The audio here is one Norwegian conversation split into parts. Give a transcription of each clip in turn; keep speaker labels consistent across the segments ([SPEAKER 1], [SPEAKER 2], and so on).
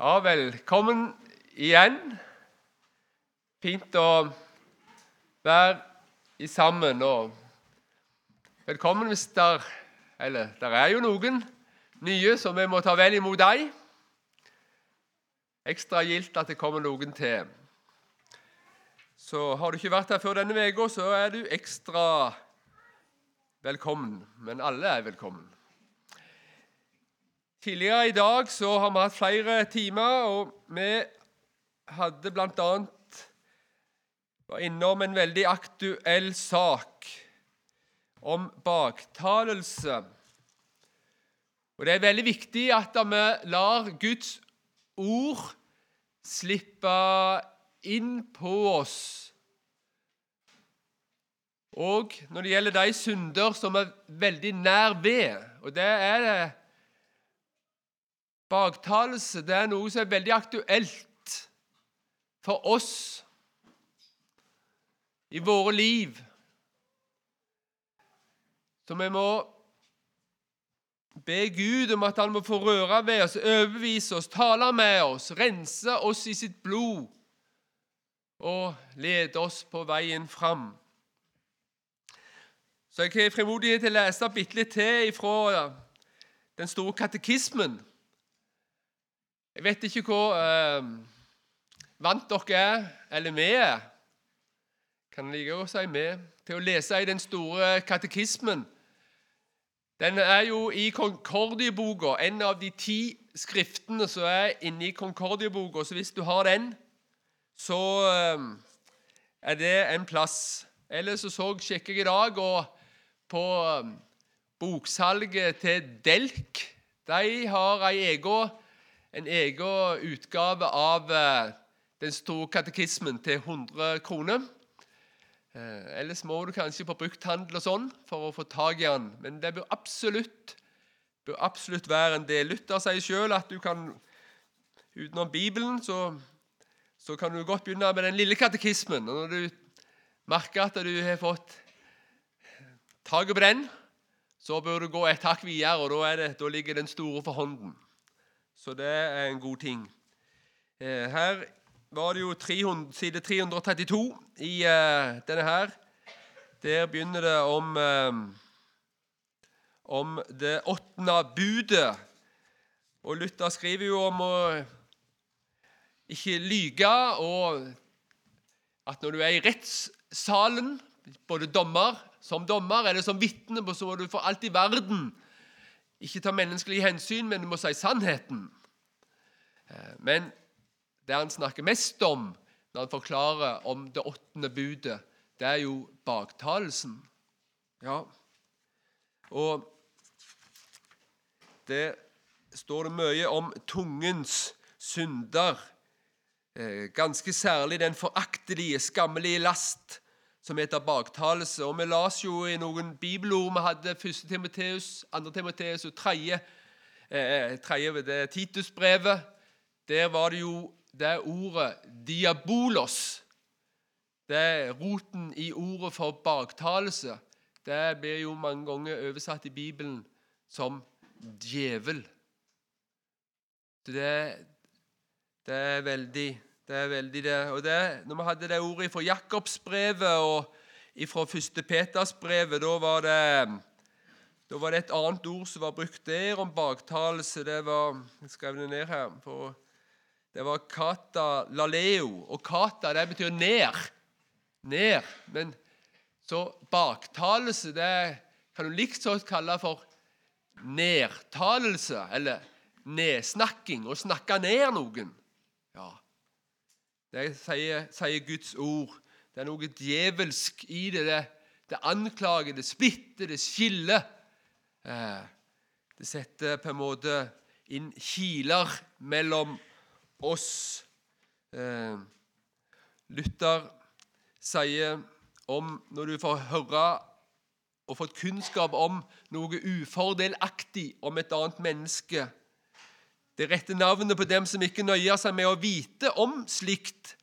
[SPEAKER 1] Ja, velkommen igjen. Fint å være sammen. Og velkommen hvis der Eller der er jo noen nye, så vi må ta vel imot deg. Ekstra gildt at det kommer noen til. Så har du ikke vært her før denne uka, så er du ekstra velkommen. Men alle er velkommen. Tidligere i dag så har vi hatt flere timer, og vi hadde bl.a. var innom en veldig aktuell sak om baktalelse. Og Det er veldig viktig at vi lar Guds ord slippe inn på oss. Og når det gjelder de synder som er veldig nær ved, og det er det Baktalelse det er noe som er veldig aktuelt for oss i våre liv. Så vi må be Gud om at han må få røre ved oss, overbevise oss, tale med oss, rense oss i sitt blod og lede oss på veien fram. Så jeg har frimodighet til å lese bitte litt til fra den store katekismen. Jeg vet ikke hvor eh, vant dere er, eller vi er, kan like å si vi, til å lese i den store katekismen. Den er jo i Konkordieboka, en av de ti skriftene som er inne i Concordieboka. Så hvis du har den, så eh, er det en plass. Ellers så, så sjekker jeg i dag, og på eh, boksalget til Delk De har ei egen en egen utgave av eh, Den store katekismen til 100 kroner. Eh, ellers må du kanskje på brukthandel og sånn for å få tak i den. Men det bør absolutt, bør absolutt være en del. Luther sier sjøl at du kan utenom Bibelen så, så, kan du godt begynne med den lille katekismen. Og når du merker at du har fått taket på den, så bør du gå et hakk videre, og da, det, da ligger den store for hånden. Så det er en god ting. Eh, her var det jo 300, side 332 i uh, denne her. Der begynner det om, uh, om det åttende budet. Og Luther skriver jo om å ikke lyge, og at når du er i rettssalen, både dommer, som dommer eller som vitne, så må du for alt i verden ikke ta menneskelige hensyn, men du må si sannheten. Eh, men det han snakker mest om når han forklarer om det åttende budet, det er jo baktalelsen. Ja. Og det står det mye om tungens synder. Eh, ganske særlig den foraktelige, skammelige last som heter baktalelse. Og Vi las jo i noen bibelord. Vi hadde 1. Timoteus, 2. Timoteus og 3. Eh, 3. det Titusbrevet. Der var det jo det ordet 'diabolos'. Det er roten i ordet for baktalelse. Det blir jo mange ganger oversatt i Bibelen som djevel. Det, det er veldig det er veldig det. Og det, når vi hadde det ordet fra Jakobsbrevet og fra 1. Petersbrevet, da var, det, da var det et annet ord som var brukt der om baktalelse. Det var Jeg skrev det ned her. På, det var kata laleo. Og kata, det betyr ned. Ned. Men så baktalelse, det kan du likt så kalle for nedtalelse, eller nedsnakking. Å snakke ned noen. Ja. Det sier, sier, Guds ord. Det er noe djevelsk i det. Det, det anklager, det splitter, det skiller. Eh, det setter på en måte inn kiler mellom oss. Eh, Luther sier om når du får høre og fått kunnskap om noe ufordelaktig om et annet menneske det rette navnet på dem som ikke nøyer seg med å vite om slikt,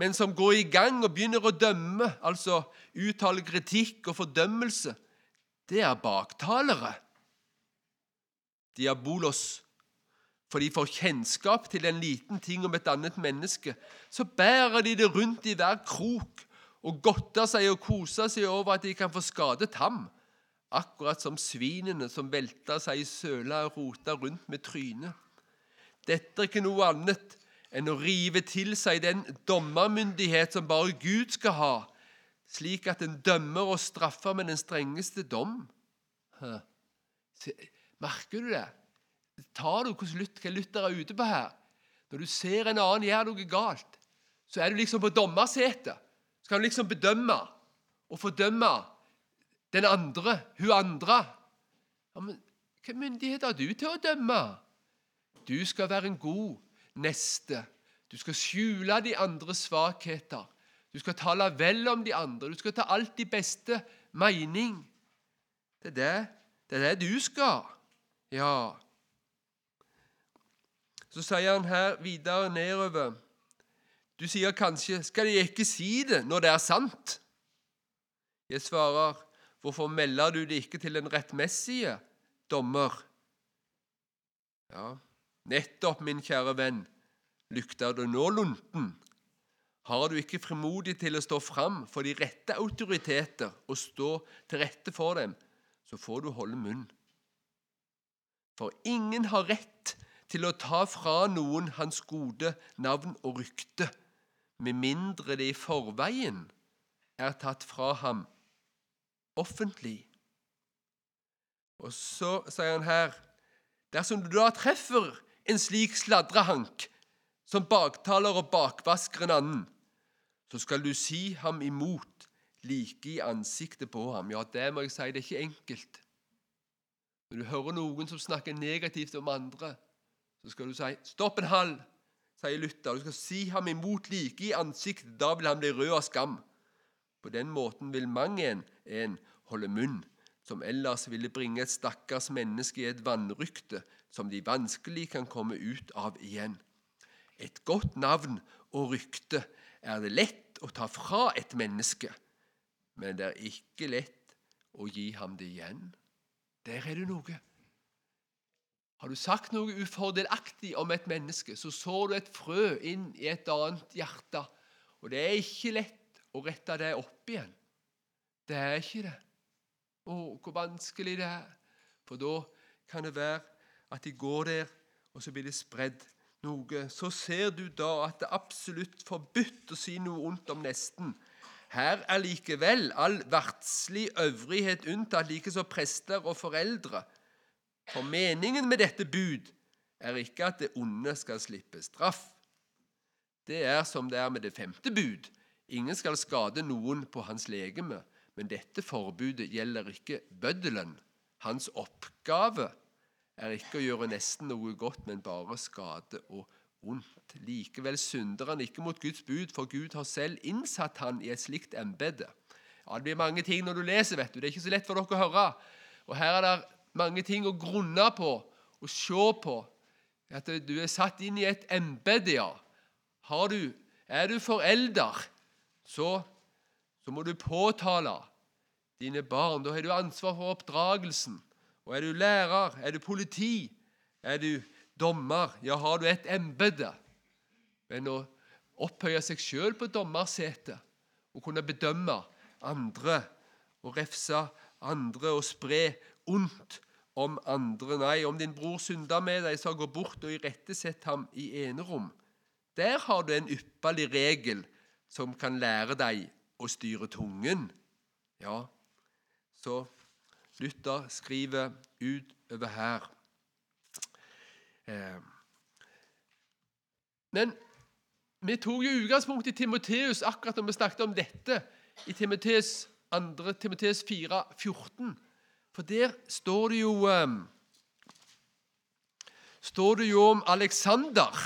[SPEAKER 1] men som går i gang og begynner å dømme, altså uttale kritikk og fordømmelse, det er baktalere. Diabolos. for de får kjennskap til en liten ting om et annet menneske, så bærer de det rundt i hver krok og godter seg og koser seg over at de kan få skadet ham, akkurat som svinene som velter seg i søla og roter rundt med trynet. Dette er ikke noe annet enn å rive til seg den dommermyndighet som bare Gud skal ha, slik at en dømmer og straffer med den strengeste dom. Merker du det? tar du hva Luther er ute på her. Når du ser en annen gjøre noe galt, så er du liksom på dommersetet. Så kan du liksom bedømme og fordømme den andre, hun andre. Ja, men Hvilken myndighet har du til å dømme? Du skal være en god neste. Du skal skjule de andres svakheter. Du skal tale vel om de andre. Du skal ta alt i beste mening. Det er det, det, er det du skal. Ja. Så sier han her videre nedover Du sier kanskje 'Skal jeg ikke si det når det er sant?' Jeg svarer 'Hvorfor melder du det ikke til den rettmessige dommer?' Ja, nettopp, min kjære venn, lykter du nå lunten? Har du ikke frimodig til å stå fram for de rette autoriteter og stå til rette for dem, så får du holde munn. For ingen har rett til å ta fra noen hans gode navn og rykte, med mindre det i forveien er tatt fra ham offentlig. Og så sier han her Dersom du da treffer en slik sladrehank som baktaler og bakvasker en annen, så skal du si ham imot like i ansiktet på ham. Ja, det må jeg si, det er ikke enkelt. Når du hører noen som snakker negativt om andre, så skal du si 'stopp en halv', sier Luther. Du skal si ham imot like i ansiktet. Da vil han bli rød av skam. På den måten vil mang en, holde munn, som ellers ville bringe et stakkars menneske i et vannrykte som de vanskelig kan komme ut av igjen. Et godt navn og rykte er det lett å ta fra et menneske, men det er ikke lett å gi ham det igjen. Der er det noe. Har du sagt noe ufordelaktig om et menneske, så sår du et frø inn i et annet hjerte. Og det er ikke lett å rette det opp igjen. Det er ikke det. Å, hvor vanskelig det er. For da kan det være at de går der, og så blir det spredd noe. Så ser du da at det er absolutt forbudt å si noe ondt om nesten. Her er likevel all verdslig øvrighet unntatt, likeså prester og foreldre. For meningen med dette bud er ikke at det onde skal slippe straff. Det er som det er med det femte bud. Ingen skal skade noen på hans legeme. Men dette forbudet gjelder ikke bøddelen. Hans oppgave er ikke å gjøre nesten noe godt, men bare skade og ondt. Likevel synder han ikke mot Guds bud, for Gud har selv innsatt han i et slikt embete. Ja, det blir mange ting når du leser, vet du. Det er ikke så lett for dere å høre. Og Her er det mange ting å grunne på og se på. At du er satt inn i et embete, ja. Du, er du forelder, så, så må du påtale dine barn. Da har du ansvar for oppdragelsen. Og er du lærer, er du politi, er du dommer, ja, har du et embete. Men å opphøye seg sjøl på dommersetet og kunne bedømme andre og refse andre og spre ondt om andre. Nei, om din bror synder med deg, så gå bort og irettesett ham i enerom. Der har du en ypperlig regel som kan lære deg å styre tungen. Ja, så Luther skriver utover her. Eh. Men vi tok jo utgangspunkt i Timoteus akkurat når vi snakket om dette, i Timoteus 2. Timoteus 4, 14. For der står det jo um, står det jo om Aleksander.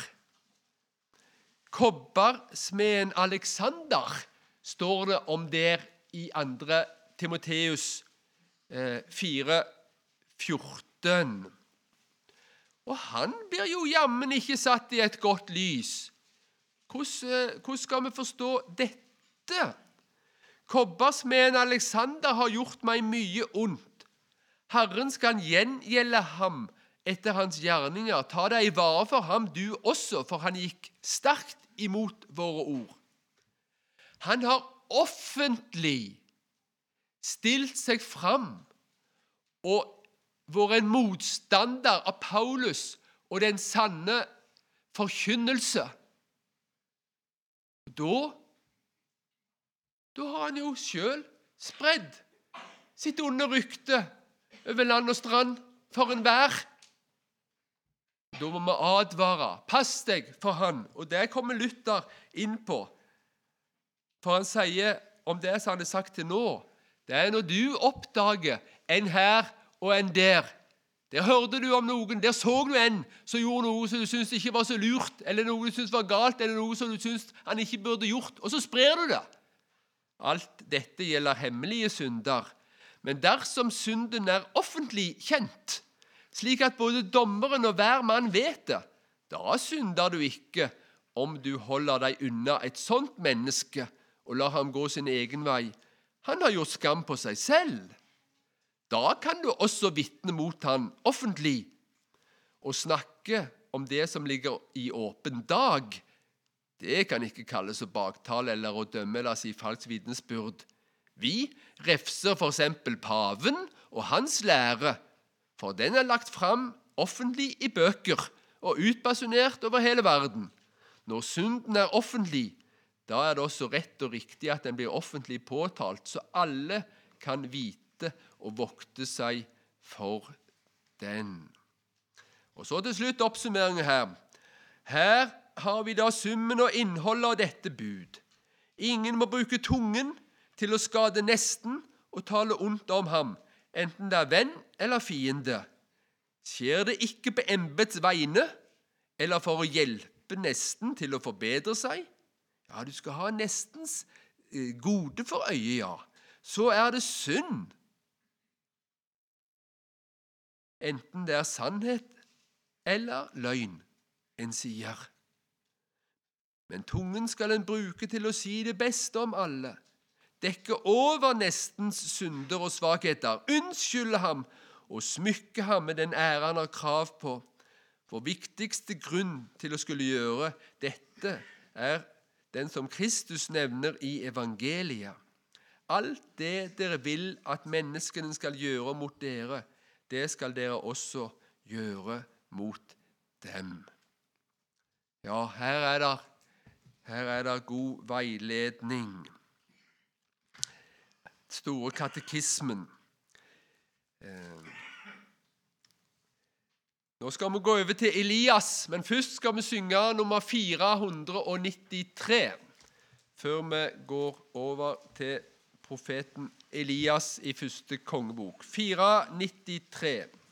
[SPEAKER 1] Kobbersmeden Aleksander står det om der i 2. Timoteus eh, 4, 14. Og han blir jo jammen ikke satt i et godt lys. Hvordan, eh, hvordan skal vi forstå dette? Kobbersmeden Alexander har gjort meg mye ondt. Herren skal gjengjelde ham etter hans gjerninger. Ta deg i vare for ham, du også, for han gikk sterkt imot våre ord. Han har offentlig stilt seg fram og vært en motstander av Paulus og den sanne forkynnelse. Da da har han jo sjøl spredd sitt onde rykte over land og strand for enhver. Da må vi advare. Pass deg for han. Og det kommer Luther inn på. For han sier om det som han har sagt til nå, det er når du oppdager en her og en der. Der hørte du om noen, der så du en som gjorde noe som du syntes ikke var så lurt, eller noe du syntes var galt, eller noe som du syntes han ikke burde gjort, og så sprer du det. Alt dette gjelder hemmelige synder. Men dersom synden er offentlig kjent, slik at både dommeren og hver mann vet det, da synder du ikke om du holder deg unna et sånt menneske og lar ham gå sin egen vei. Han har gjort skam på seg selv. Da kan du også vitne mot han offentlig og snakke om det som ligger i åpen dag. Det kan ikke kalles å baktale eller å dømme eller si falsk vitnesbyrd. Vi refser f.eks. paven og hans lære, for den er lagt fram offentlig i bøker og utbasunert over hele verden. Når synden er offentlig, da er det også rett og riktig at den blir offentlig påtalt, så alle kan vite og vokte seg for den. Og Så til slutt oppsummeringen her. Her har vi da summen og innholdet av dette bud. Ingen må bruke tungen til å skade nesten og tale ondt om ham, enten det er venn eller fiende. Skjer det ikke på embets vegne eller for å hjelpe nesten til å forbedre seg, ja, du skal ha nestens eh, gode for øyet, ja. Så er det synd. Enten det er sannhet eller løgn en sier. Men tungen skal en bruke til å si det beste om alle, dekke over nestens synder og svakheter, unnskylde ham og smykke ham med den ære han har krav på. For viktigste grunn til å skulle gjøre dette er den som Kristus nevner i evangeliet. Alt det dere vil at menneskene skal gjøre mot dere, det skal dere også gjøre mot dem. Ja, her er det, her er det god veiledning. Store katekismen. Eh. Nå skal vi gå over til Elias, men først skal vi synge nummer 493 før vi går over til profeten Elias i første kongebok. 493.